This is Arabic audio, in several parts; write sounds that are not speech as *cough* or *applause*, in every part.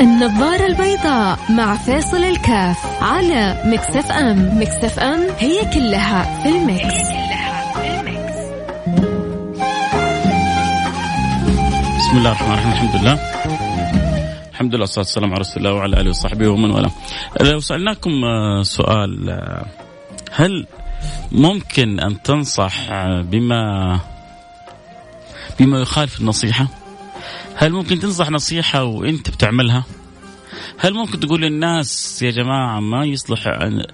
النظارة البيضاء مع فاصل الكاف على مكسف أم. مكسف أم هي كلها في المكس, بسم الله الرحمن الرحيم. الحمد لله. الحمد لله والصلاة والسلام على رسول الله وعلى آله وصحبه ومن والاه. لو سألناكم آه، سؤال آه، هل ممكن أن تنصح آه، بما بما يخالف النصيحة؟ هل ممكن تنصح نصيحة وانت بتعملها هل ممكن تقول للناس يا جماعة ما يصلح أن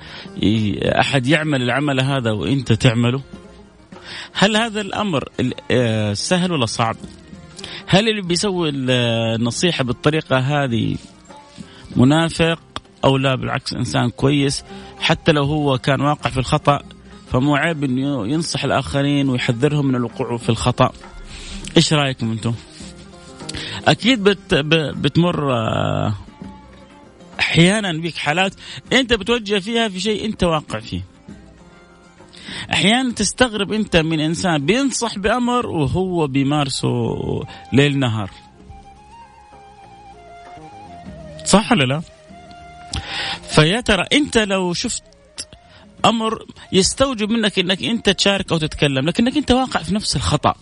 أحد يعمل العمل هذا وانت تعمله هل هذا الأمر آه، سهل ولا صعب هل اللي بيسوي النصيحة بالطريقة هذه منافق أو لا بالعكس إنسان كويس حتى لو هو كان واقع في الخطأ فمو عيب إنه ينصح الآخرين ويحذرهم من الوقوع في الخطأ. إيش رأيكم أنتم؟ أكيد بت بتمر آه، أحيانا بك حالات أنت بتوجه فيها في شيء أنت واقع فيه. أحيانا تستغرب أنت من إنسان بينصح بأمر وهو بيمارسه ليل نهار. صح ولا لا؟ فيا ترى أنت لو شفت أمر يستوجب منك إنك أنت تشارك أو تتكلم لكنك أنت واقع في نفس الخطأ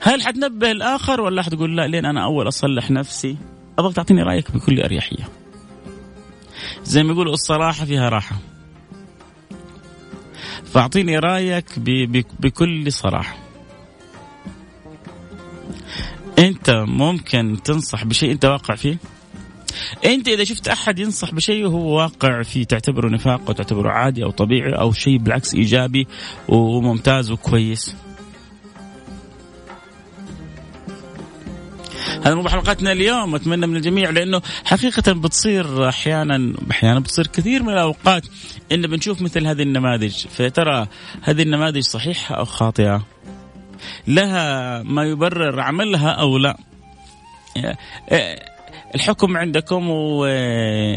هل حتنبه الآخر ولا حتقول لا لين أنا أول أصلح نفسي؟ أبغى تعطيني رأيك بكل أريحية. زي ما يقولوا الصراحة فيها راحة. فاعطيني رأيك بكل صراحة. أنت ممكن تنصح بشيء أنت واقع فيه؟ أنت إذا شفت أحد ينصح بشيء وهو واقع فيه تعتبره نفاق أو تعتبره عادي أو طبيعي أو شيء بالعكس إيجابي وممتاز وكويس. هذا مو حلقتنا اليوم أتمنى من الجميع لأنه حقيقة بتصير أحيانا أحيانا بتصير كثير من الأوقات إن بنشوف مثل هذه النماذج. فترى هذه النماذج صحيحة أو خاطئة؟ لها ما يبرر عملها أو لا؟ الحكم عندكم والجلسه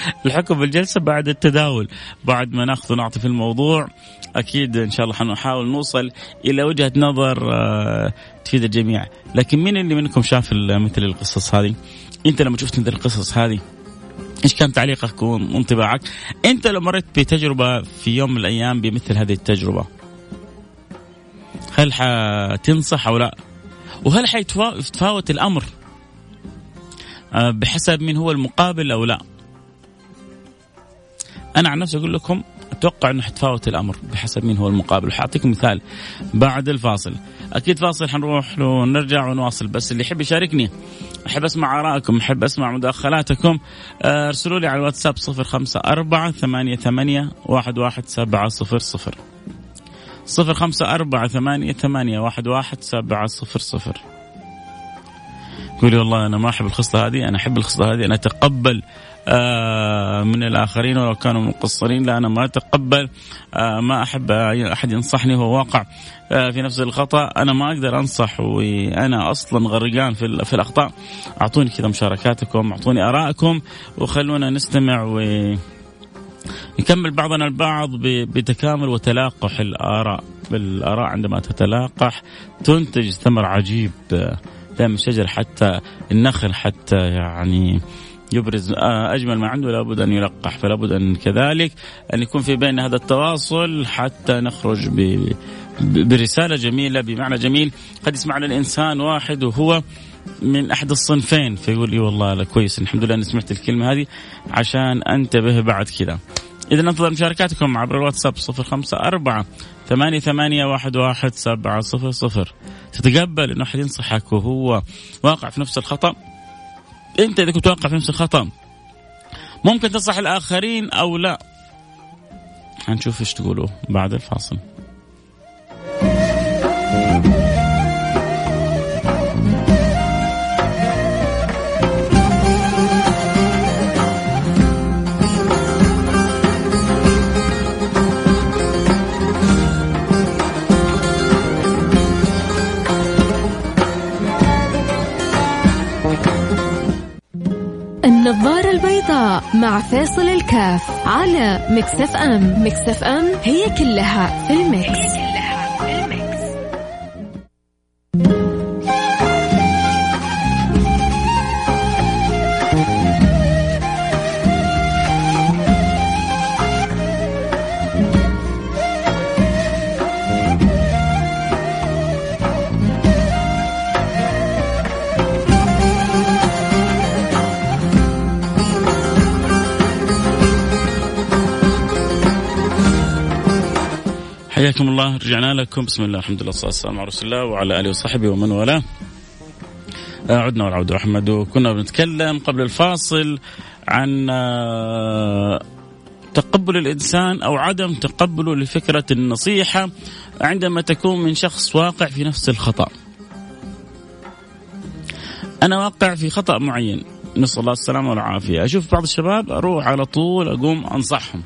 *laughs* الحكم بالجلسة بعد التداول بعد ما ناخذ ونعطي في الموضوع أكيد إن شاء الله حنحاول نوصل إلى وجهة نظر آه، تفيد الجميع لكن مين اللي منكم شاف مثل القصص هذه أنت لما شفت مثل القصص هذه إيش كان تعليقك وانطباعك؟ أنت لو مريت بتجربة في يوم من الأيام بمثل هذه التجربة هل حتنصح أو لا؟ وهل حيتفاوت الأمر بحسب من هو المقابل أو لا. أنا عن نفسي أقول لكم أتوقع إنه حتفاوت الأمر بحسب مين هو المقابل. حاعطيكم مثال بعد الفاصل. أكيد فاصل حنروح له ونرجع ونواصل. بس اللي يحب يشاركني أحب أسمع آرائكم أحب أسمع مداخلاتكم آه، أرسلوا لي على الواتساب صفر خمسة أربعة ثمانية ثمانية واحد واحد سبعة صفر صفر. صفر خمسة أربعة ثمانية ثمانية واحد واحد سبعة صفر صفر. قولي والله أنا ما أحب الخصله هذه أنا أحب الخصله هذه أنا أتقبل آه من الآخرين ولو كانوا مقصرين لا أنا ما أتقبل آه ما أحب أحد ينصحني وهو واقع آه في نفس الخطأ أنا ما أقدر أنصح وأنا أصلا غرقان في, في الأخطاء. أعطوني كذا مشاركاتكم أعطوني آرائكم وخلونا نستمع و نكمل بعضنا البعض بتكامل وتلاقح الآراء بالآراء عندما تتلاقح تنتج ثمر عجيب. دائما الشجر حتى النخل حتى يعني يبرز. آه، أجمل ما عنده لابد أن يلقح فلا بد أن كذلك أن يكون في بين هذا التواصل حتى نخرج ب برسالة جميلة بمعنى جميل. قد يسمعنا الإنسان واحد وهو من أحد الصنفين فيقول لي والله كويس الحمد لله أني سمعت الكلمة هذه عشان أنتبه بعد كذا. إذا ننتظر مشاركاتكم عبر الواتساب صفر خمسة أربعة ثمانية ثمانية واحد واحد سبعة صفر صفر. تتقبل إنه أحد ينصحك وهو واقع في نفس الخطأ. أنت إذا كنت واقع في نفس الخطأ ممكن تنصح الآخرين أو لا. هنشوف إيش تقولوا بعد الفاصل. مع فاصل الكاف على مكسف أم مكسف أم هي كلها في المكس. حياكم الله. رجعنا لكم. بسم الله الحمد لله والصلاة والسلام على رسول الله وعلى آله وصحبه ومن والاه. آه، عدنا والعود احمد وكنا بنتكلم قبل الفاصل عن آه، تقبل الإنسان أو عدم تقبله لفكرة النصيحة عندما تكون من شخص واقع في نفس الخطأ. أنا واقع في خطأ معين. نسأل الله السلامة والعافية، أشوف بعض الشباب أروح على طول أقوم أنصحهم.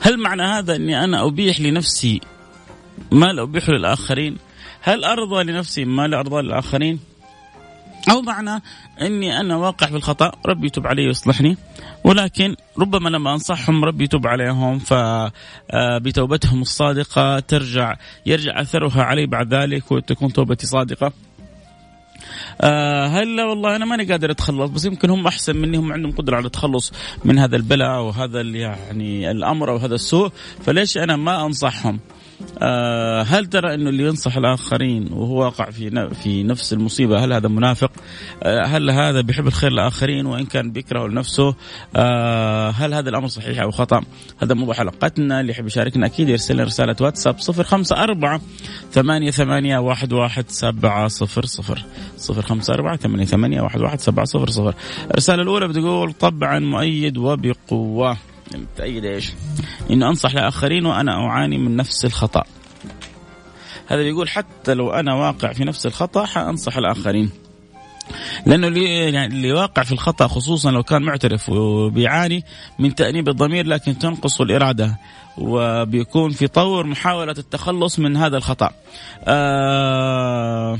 هل معنى هذا أني أنا أبيح لنفسي ما لا ابيحه للآخرين؟ هل أرضى لنفسي ما لا أرضى للآخرين؟ أو معنى أني أنا واقع في الخطأ ربي يتوب علي ويصلحني ولكن ربما لما أنصحهم ربي يتوب عليهم فبتوبتهم الصادقة ترجع يرجع أثرها علي بعد ذلك وتكون توبتي صادقة آه هلا والله أنا ماني قادر أتخلص بس يمكن هم أحسن مني هم عندهم قدرة على التخلص من هذا البلاء وهذا يعني الأمر أو هذا السوء فليش أنا ما أنصحهم؟ آه هل ترى إنه اللي ينصح الآخرين وهو واقع في في نفس المصيبة هل هذا منافق؟ آه هل هذا بيحب الخير للآخرين وإن كان بيكره لنفسه؟ آه هل هذا الأمر صحيح أو خطأ؟ هذا موضوع حلقتنا اللي يحب يشاركنا أكيد يرسل لنا رسالة واتساب 054 ثمانية ثمانية واحد واحد سبعة صفر صفر صفر خمسة أربعة ثمانية ثمانية واحد واحد سبعة صفر صفر الرسالة الأولى بتقول طبعا مؤيد وبقوة تأيد إيش؟ انه أنصح لآخرين وأنا أعاني من نفس الخطأ. هذا بيقول حتى لو أنا واقع في نفس الخطأ حأنصح الآخرين. لأنه اللي يعني اللي واقع في الخطأ خصوصا لو كان معترف وبيعاني من تأنيب الضمير لكن تنقص الإرادة وبيكون في طور محاولة التخلص من هذا الخطأ. آه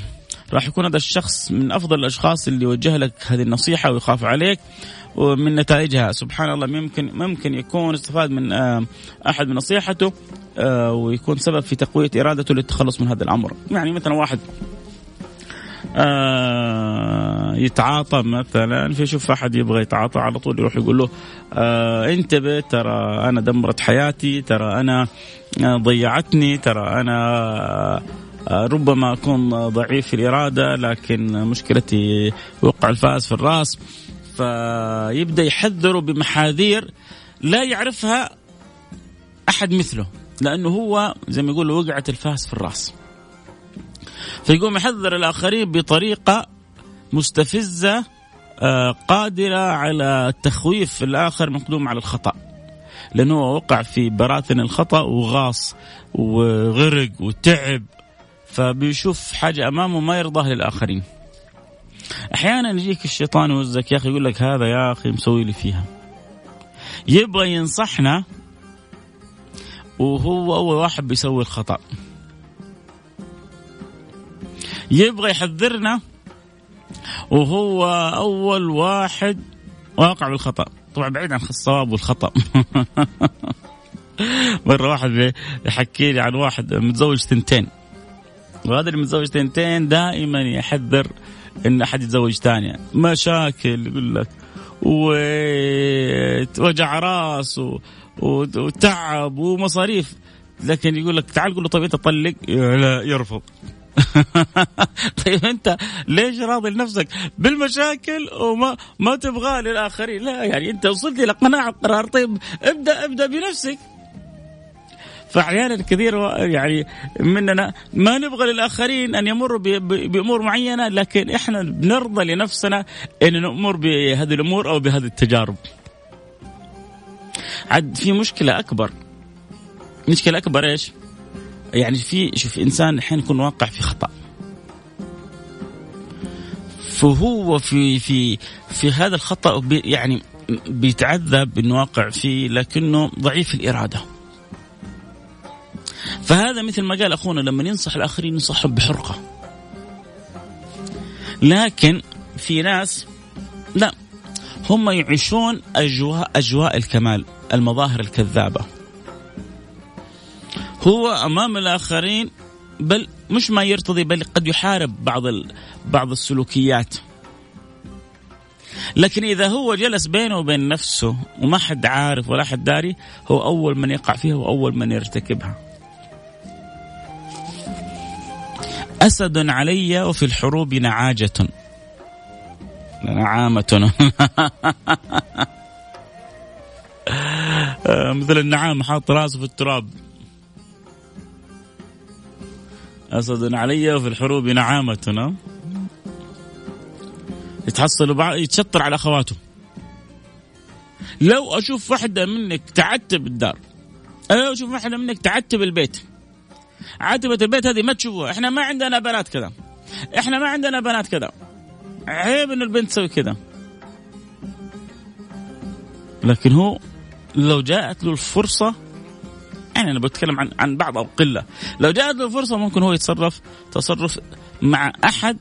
راح يكون هذا الشخص من أفضل الأشخاص اللي يوجه لك هذه النصيحة ويخاف عليك ومن نتائجها سبحان الله ممكن ممكن يكون استفاد من آه، أحد من نصيحته آه، ويكون سبب في تقوية إرادته للتخلص من هذا الأمر. يعني مثلا واحد آه يتعاطى مثلا فيشوف أحد يبغى يتعاطى على طول يروح يقول له انتبه ترى أنا دمرت حياتي ترى أنا ضيعتني ترى أنا ربما أكون ضعيف في الإرادة لكن مشكلتي وقع الفاس في الرأس. فيبدأ يحذره بمحاذير لا يعرفها أحد مثله لأنه هو زي ما يقول وقعت الفاس في الرأس. فيقوم يحذر الآخرين بطريقة مستفزة آه، قادرة على تخويف الآخر مقدوم على الخطأ. لأنه وقع في براثن الخطأ وغاص وغرق وتعب فبيشوف حاجة أمامه ما يرضاها للآخرين. أحيانا يجيك الشيطان يوزك يا أخي يقول لك هذا يا أخي مسوي لي فيها. يبغى ينصحنا وهو أول واحد بيسوي الخطأ. يبغى يحذرنا وهو أول واحد واقع بالخطأ. طبعا بعيد عن الصواب والخطأ. *laughs* مرة واحد يحكي لي عن واحد متزوج ثنتين. وهذا اللي متزوج ثنتين دائما يحذر إن أحد يتزوج ثانية. مشاكل يقول لك ووجع راس وتعب ومصاريف. لكن يقول لك تعال قول له طيب أنت طلق؟ لا يرفض. *laughs* طيب أنت ليش راضي لنفسك؟ بالمشاكل وما ما تبغاه للآخرين. لا يعني أنت وصلت إلى قناعة قرار. طيب ابدأ ابدأ بنفسك. فأحيانا كثير يعني مننا ما نبغى للآخرين أن يمروا بأمور معينة لكن إحنا بنرضى لنفسنا إن نمر بهذه الأمور أو بهذه التجارب. عاد في مشكلة أكبر. مشكلة أكبر إيش؟ يعني في شوف إنسان أحيانا يكون واقع في خطأ. فهو في في في هذا الخطأ يعني بيتعذب إنه واقع فيه لكنه ضعيف الإرادة. فهذا مثل ما قال أخونا لما ينصح الآخرين ينصحهم بحرقة. لكن في ناس لا هم يعيشون أجواء أجواء الكمال المظاهر الكذابة. هو أمام الآخرين بل مش ما يرتضي بل قد يحارب بعض بعض السلوكيات. لكن إذا هو جلس بينه وبين نفسه وما حد عارف ولا حد داري هو أول من يقع فيها وأول من يرتكبها. أسد علي وفي الحروب نعاجة. نعامة. *laughs* مثل النعام حاط راسه في التراب. أسد علي وفي الحروب نعامة. يتحصلوا بعض يتشطر على أخواته. لو أشوف واحدة منك تعتب الدار لو أشوف واحدة منك تعتب البيت عتبة البيت هذه ما تشوفوها. إحنا ما عندنا بنات كذا. إحنا ما عندنا بنات كذا. عيب ان البنت تسوي كذا. لكن هو لو جاءت له الفرصة يعني أنا بتكلم عن عن بعض أو قلة لو جاءت له الفرصة ممكن هو يتصرف تصرف مع أحد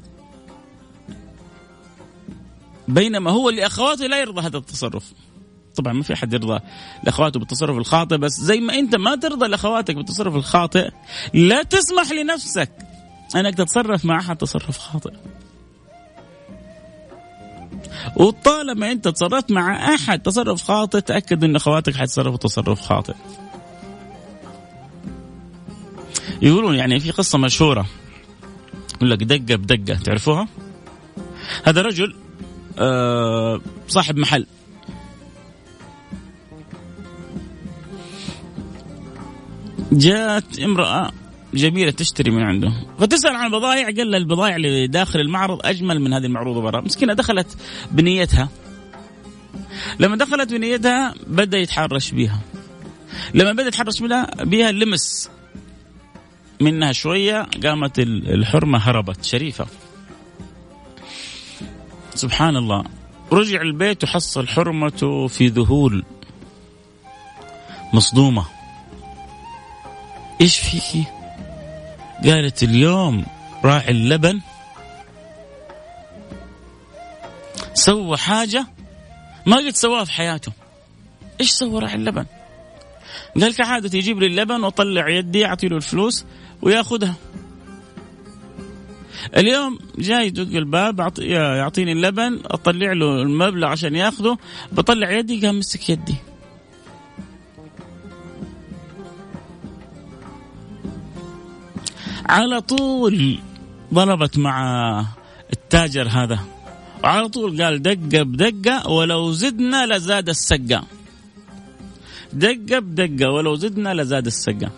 بينما هو لأخواته لا يرضى هذا التصرف. طبعا ما في أحد يرضى لأخواته بالتصرف الخاطئ بس زي ما أنت ما ترضى لأخواتك بالتصرف الخاطئ لا تسمح لنفسك أنك تتصرف مع أحد تصرف خاطئ. وطالما أنت تصرفت مع أحد تصرف خاطئ تأكد إن أخواتك حيتصرفوا تصرف خاطئ. يقولون يعني في قصة مشهورة. يقول لك دقة بدقة تعرفوها؟ هذا رجل آه صاحب محل. جاءت امرأة جميلة تشتري من عنده. فتسأل عن البضائع قال البضائع اللي داخل المعرض أجمل من هذه المعروضة برا. مسكينة دخلت بنيتها. لما دخلت بنيتها بدأ يتحرش بها لما بدأ يتحرش بها لمس. منها شوية قامت الحرمة هربت شريفة. سبحان الله رجع البيت وحصل حرمته في ذهول مصدومة. إيش فيكي قالت اليوم راعي اللبن. سوى حاجة ما قد سواها في حياته. إيش سوى راعي اللبن؟ قال كعادة يجيب لي اللبن وأطلع يدي أعطي له الفلوس ويأخذها. اليوم جاي يدق الباب يعطيني اللبن أطلع له المبلغ عشان يأخذه. بطلع يدي قام مسك يدي. على طول ضربت مع التاجر هذا. وعلى طول قال دقة بدقة ولو زدنا لزاد السقة. دقة بدقة ولو زدنا لزاد السقة.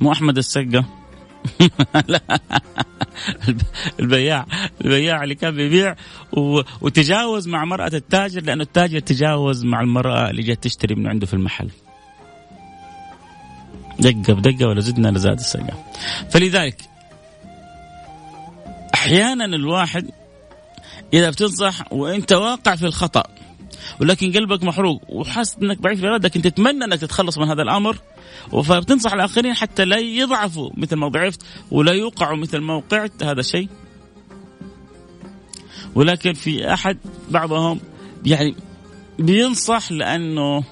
مو أحمد السقة؟ *laughs* البياع البياع اللي كان بيبيع وتجاوز مع مرأة التاجر لأنه التاجر تجاوز مع المرأة اللي جت تشتري من عنده في المحل. دقة بدقة ولا زدنا لزاد السقا فلذلك أحيانا الواحد إذا بتنصح وأنت واقع في الخطأ ولكن قلبك محروق وحاسس إنك ضعيف الإرادة لكن تتمنى إنك تتخلص من هذا الأمر فبتنصح الآخرين حتى لا يضعفوا مثل ما ضعفت ولا يوقعوا مثل ما وقعت هذا شيء ولكن في أحد بعضهم يعني بينصح لأنه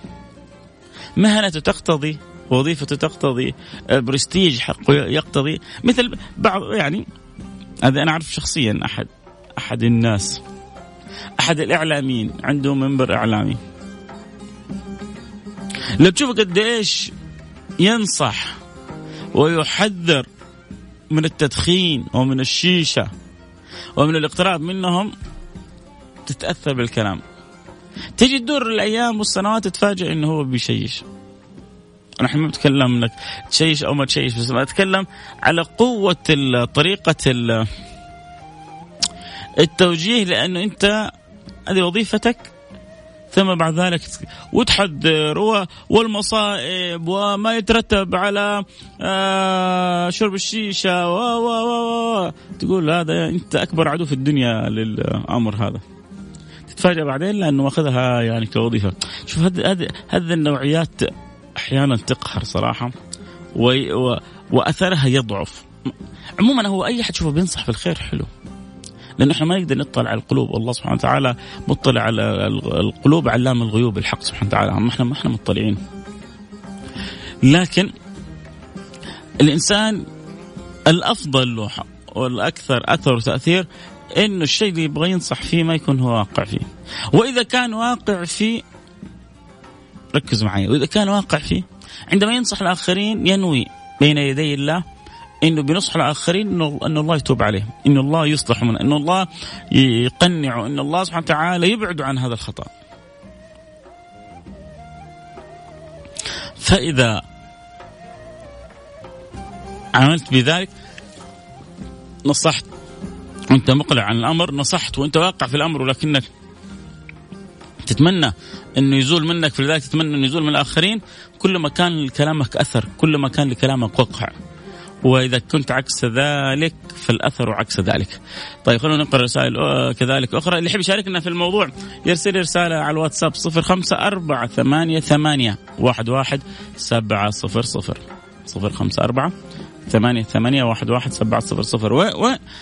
مهنته تقتضي وظيفته تقتضي برستيج حقه يقتضي مثل بعض يعني هذا أنا أعرف شخصيا أحد أحد الناس أحد الإعلاميين عنده منبر إعلامي. لو تشوف قد إيش ينصح ويحذر من التدخين ومن الشيشة ومن الاقتراب منهم تتأثر بالكلام. تجي تدور الأيام والسنوات تتفاجئ إنه هو بيشيش. نحن ما بنتكلم انك تشيش أو ما تشيش بس أتكلم على قوة طريقة التوجيه لأنه أنت هذه وظيفتك ثم بعد ذلك وتحذر والمصائب وما يترتب على آه، شرب الشيشة و و و تقول هذا أنت أكبر عدو في الدنيا للأمر هذا. تتفاجئ بعدين لأنه اخذها يعني كوظيفة. شوف هذه هذه النوعيات أحيانا تقهر صراحة و... و... وأثرها يضعف. عموما هو أي أحد شوفه بينصح في الخير حلو لأنه إحنا ما نقدر نطلع على القلوب. الله سبحانه وتعالى مطلع على القلوب علام الغيوب الحق سبحانه وتعالى. ما إحنا ما إحنا مطلعين. لكن الإنسان الأفضل له والأكثر أثر وتأثير إنه الشيء اللي يبغى ينصح فيه ما يكون هو واقع فيه. وإذا كان واقع فيه ركزوا معي وإذا كان واقع فيه عندما ينصح الآخرين ينوي بين يدي الله إنه بنصح الآخرين إنه ان الله يتوب عليه، ان الله يصلح منه، ان الله يقنعه، ان الله سبحانه وتعالى يبعد عن هذا الخطأ. فإذا عملت بذلك نصحت وأنت مقلع عن الأمر نصحت وأنت واقع في الأمر ولكنك تتمنى إنه يزول منك في ذلك تتمنى إنه يزول من الآخرين. كل ما كان لكلامك أثر كل ما كان لكلامك وقع. وإذا كنت عكس ذلك فالأثر عكس ذلك. طيب خلونا نقرأ رسائل كذلك أخرى. اللي يحب يشاركنا في الموضوع يرسل رسالة على الواتساب 05488 11 700 054 ثمانية ثمانية واحد واحد سبعة صفر صفر.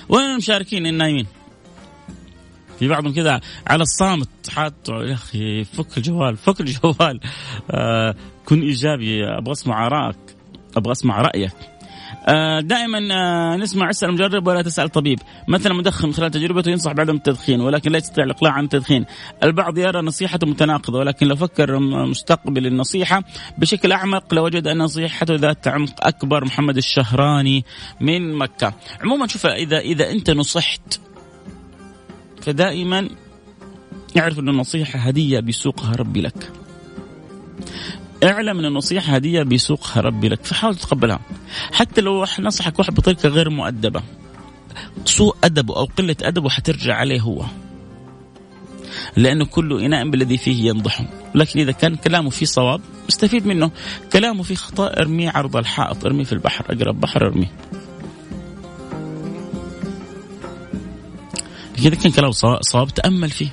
وين المشاركين النايمين؟ في بعضهم كذا على الصامت حاطه يا أخي فك الجوال فك الجوال. *laughs* آه كن إيجابي أبغى أسمع آرائك أبغى أسمع رأيك. آه، دائما آه، نسمع اسأل مجرب ولا تسأل طبيب، مثلا مدخن خلال تجربته ينصح بعدم التدخين ولكن لا يستطيع الإقلاع عن التدخين، البعض يرى نصيحته متناقضة ولكن لو فكر مستقبل النصيحة بشكل أعمق لوجد أن نصيحته ذات عمق أكبر. محمد الشهراني من مكة، عموما شوف إذا إذا أنت نصحت فدائما اعرف أن النصيحة هدية بيسوقها ربي لك. اعلم أن النصيحة هدية بيسوقها ربي لك. فحاول تتقبلها. حتى لو نصحك واحد بطريقة غير مؤدبة. سوء ادبه أو قلة ادبه حترجع عليه هو. لأنه كل إناء بالذي فيه ينضح. لكن إذا كان كلامه فيه صواب استفيد منه. كلامه فيه خطأ ارميه عرض الحائط ارميه في البحر. اقرب بحر ارميه. اذا كان كلامه صواب تأمل فيه.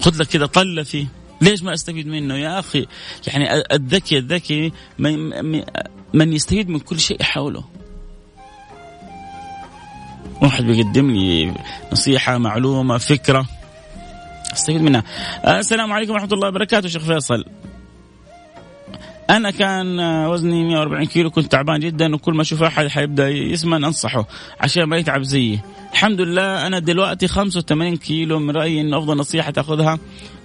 خذ لك كذا طله فيه. ليش ما أستفيد منه؟ يا أخي يعني الذكي الذكي من يستفيد من كل شيء حوله. واحد بيقدم لي نصيحة معلومة فكرة. أستفيد منها. السلام عليكم ورحمة الله وبركاته شيخ فيصل. أنا كان وزني 140 كيلو كنت تعبان جدا وكل ما أشوف أحد حيبدأ يسمن أنصحه عشان ما يتعب زيي. الحمد لله أنا دلوقتي 85 كيلو من رأيي انه أفضل نصيحة تأخذها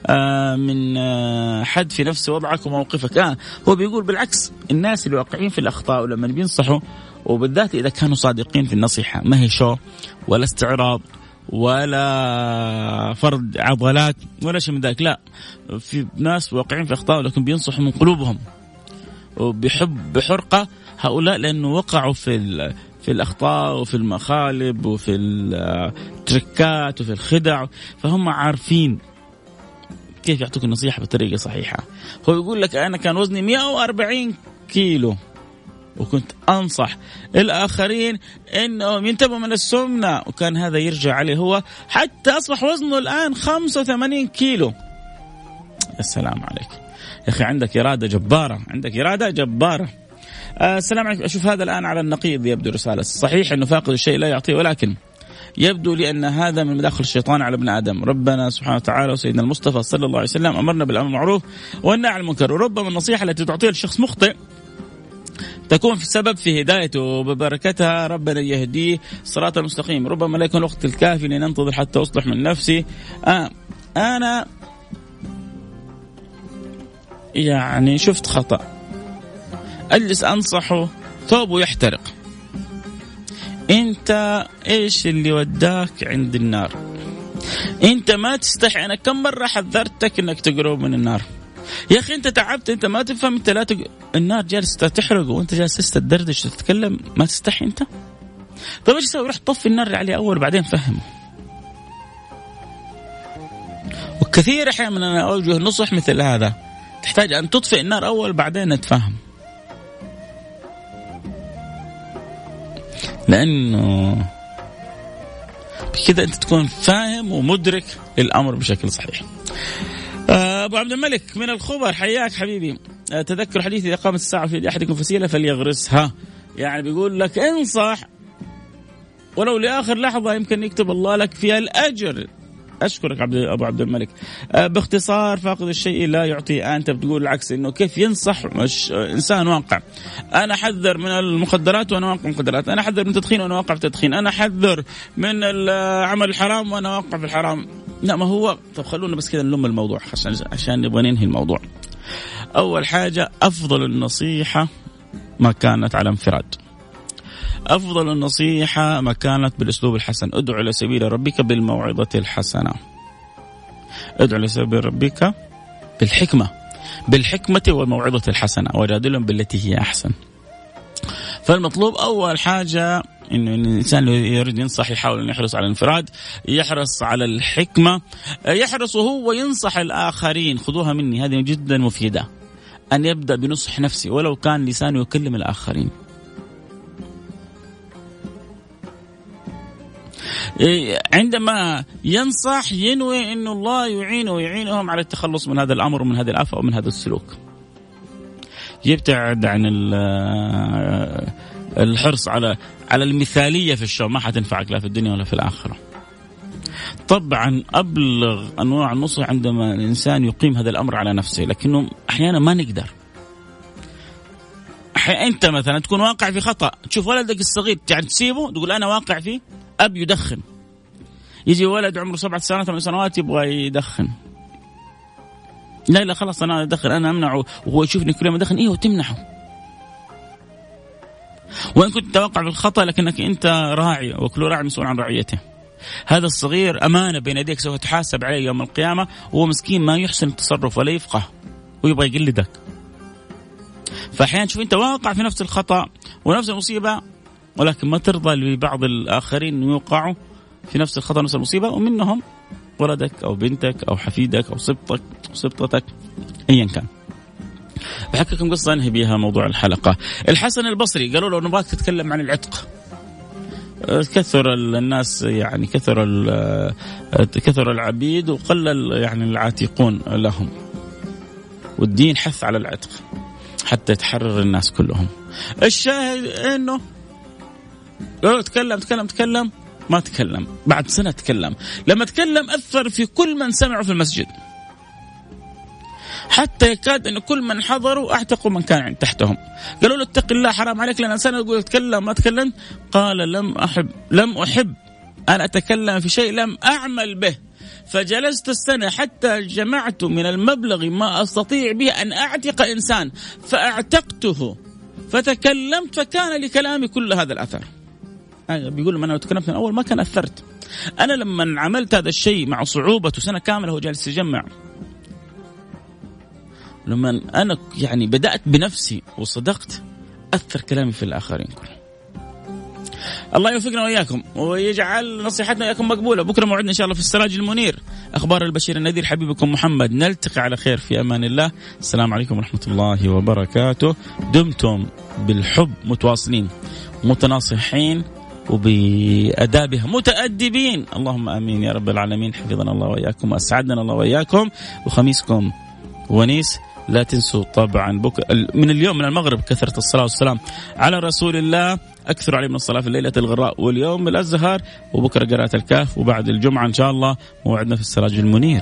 آه، من آه، حد في نفس وضعك وموقفك. آه هو بيقول بالعكس الناس اللي واقعين في الأخطاء ولما بينصحوا وبالذات إذا كانوا صادقين في النصيحة ما هي شو؟ ولا استعراض ولا فرد عضلات ولا شيء من ذلك. لا في ناس واقعين في أخطاء لكن بينصحوا من قلوبهم. وبحب بحرقة هؤلاء لأنه وقعوا في في الأخطاء وفي المخالب وفي التركات وفي الخدع. فهم عارفين كيف يعطوك النصيحة بطريقة صحيحة. هو يقول لك أنا كان وزني 140 كيلو وكنت أنصح الآخرين إنهم ينتبهوا من السمنة. وكان هذا يرجع عليه هو حتى أصبح وزنه الآن 85 كيلو. السلام عليك يا أخي عندك إرادة جبارة عندك إرادة جبارة. آه السلام عليكم. أشوف هذا الآن على النقيض يبدو رسالة. صحيح أنه فاقد الشيء لا يعطيه ولكن يبدو لي أن هذا من مداخل الشيطان على ابن آدم. ربنا سبحانه وتعالى وسيدنا المصطفى صلى الله عليه وسلم أمرنا بالأمر المعروف والنهي عن المنكر. وربما النصيحة التي تعطيها لشخص مخطئ تكون في سبب في هدايته وببركتها. ربنا يهديه صراط المستقيم ربما لا يكون الوقت الكافي لننتظر حتى أصلح من نفسي. آه أنا يعني شفت خطأ. أجلس أنصحه ثوبه يحترق أنت إيش اللي وداك عند النار؟ أنت ما تستحي أنا كم مرة حذرتك إنك تقرب من النار؟ يا أخي أنت تعبت أنت ما تفهم أنت لا تق... النار جالسة تحرق وأنت جالس تدردش تتكلم ما تستحي أنت؟ طيب إيش تسوي روح طفي النار اللي عليه أول بعدين فهمه. وكثير أحيانا أنا أوجه نصح مثل هذا. تحتاج أن تطفئ النار أول بعدين نتفاهم. لأنه بكذا أنت تكون فاهم ومدرك الأمر بشكل صحيح. آه، أبو عبد الملك من الخبر حياك حبيبي. آه، تذكر حديث إذا قامت الساعة في أحدكم فسيلة فليغرسها. يعني بيقول لك انصح ولو لآخر لحظة يمكن يكتب الله لك فيها الأجر. أشكرك عبد أبو عبد الملك. أه باختصار فاقد الشيء لا يعطي أنت بتقول العكس إنه كيف ينصح مش إنسان واقع. أنا أحذر من المخدرات وأنا واقع في المخدرات. أنا أحذر من التدخين وأنا واقع في التدخين. أنا أحذر من العمل الحرام وأنا واقع في الحرام. لا ما هو طب خلونا بس كذا نلم الموضوع عشان عشان نبغى ننهي الموضوع. أول حاجة أفضل النصيحة ما كانت على انفراد. أفضل النصيحة ما كانت بالأسلوب الحسن ادعو إلى سبيل ربك بالموعظة الحسنة ادعو إلى سبيل ربك بالحكمة بالحكمة والموعظة الحسنة وجادلهم بالتي هي أحسن فالمطلوب أول حاجة إنه الإنسان يريد ينصح يحاول إنه يحرص على الانفراد، يحرص على الحكمة، يحرص وهو ينصح الآخرين، خذوها مني هذه جدا مفيدة. أن يبدأ بنصح نفسه ولو كان لسانه يكلم الآخرين. عندما ينصح ينوي انه الله يعينه ويعينهم على التخلص من هذا الأمر ومن هذه الافه ومن هذا السلوك. يبتعد عن الحرص على على المثالية في الشر ما حتنفعك لا في الدنيا ولا في الآخرة. طبعا أبلغ أنواع النصح عندما الإنسان يقيم هذا الأمر على نفسه لكنه أحيانا ما نقدر. أنت مثلا تكون واقع في خطأ تشوف ولدك الصغير يعني تسيبه تقول أنا واقع فيه أب يدخن. يجي ولد عمره سبعة سنوات ثمان سنوات يبغى يدخن. لا لا خلاص أنا أدخن أنا أمنعه. وهو يشوفني كل يوم أدخن أيوه تمنعه وإن كنت توقع بالخطا لكنك أنت راعي وكل راعي مسؤول عن رعيته. هذا الصغير أمانة بين يديك سوف تحاسب عليه يوم القيامة. وهو مسكين ما يحسن التصرف ولا يفقه ويبغى يقلدك. فأحيانا تشوف أنت واقع في نفس الخطأ ونفس المصيبة ولكن ما ترضى لبعض الآخرين أن يوقعوا في نفس الخطأ نفس المصيبة ومنهم ولدك أو بنتك أو حفيدك أو سبطك أو سبطتك ايا كان. بحكي لكم قصة أنهي بها موضوع الحلقة. الحسن البصري قالوا له نبغاك تتكلم عن العتق. كثر الناس يعني كثر كثر العبيد وقل يعني العاتقون لهم. والدين حث على العتق حتى يتحرر الناس كلهم. الشاهد إنه تكلم تكلم تكلم. ما تكلم. بعد سنة تكلم. لما تكلم أثر في كل من سمعوا في المسجد. حتى يكاد أن كل من حضروا أعتقوا من كان تحتهم. قالوا له اتق الله حرام عليك. لأن سنة يقول تكلم ما تكلمت. قال لم أحب لم أحب أن أتكلم في شيء لم أعمل به. فجلست السنة حتى جمعت من المبلغ ما أستطيع به أن أعتق إنسان. فأعتقته. فتكلمت فكان لكلامي كل هذا الأثر. بيقول لما أنا تكلمت من أول ما كان أثرت. أنا لما عملت هذا الشيء مع صعوبته سنة كاملة هو جالس يجمع. لما أنا يعني بدأت بنفسي وصدقت أثر كلامي في الآخرين كلهم. الله يوفقنا وإياكم ويجعل نصيحتنا اياكم مقبولة. بكرة موعدنا إن شاء الله في السراج المنير. أخبار البشير النذير حبيبكم محمد. نلتقي على خير في أمان الله. السلام عليكم ورحمة الله وبركاته. دمتم بالحب متواصلين متناصحين. وبأدابها متأدبين. اللهم آمين يا رب العالمين. حفظنا الله وإياكم وأسعدنا الله وإياكم. وخميسكم ونيس لا تنسوا طبعا. بك... من اليوم من المغرب كثرة الصلاة والسلام على رسول الله. أكثر عليه من الصلاة في الليلة الغراء واليوم الأزهر. وبكرة قراءة الكهف وبعد الجمعة إن شاء الله. موعدنا في السراج المنير.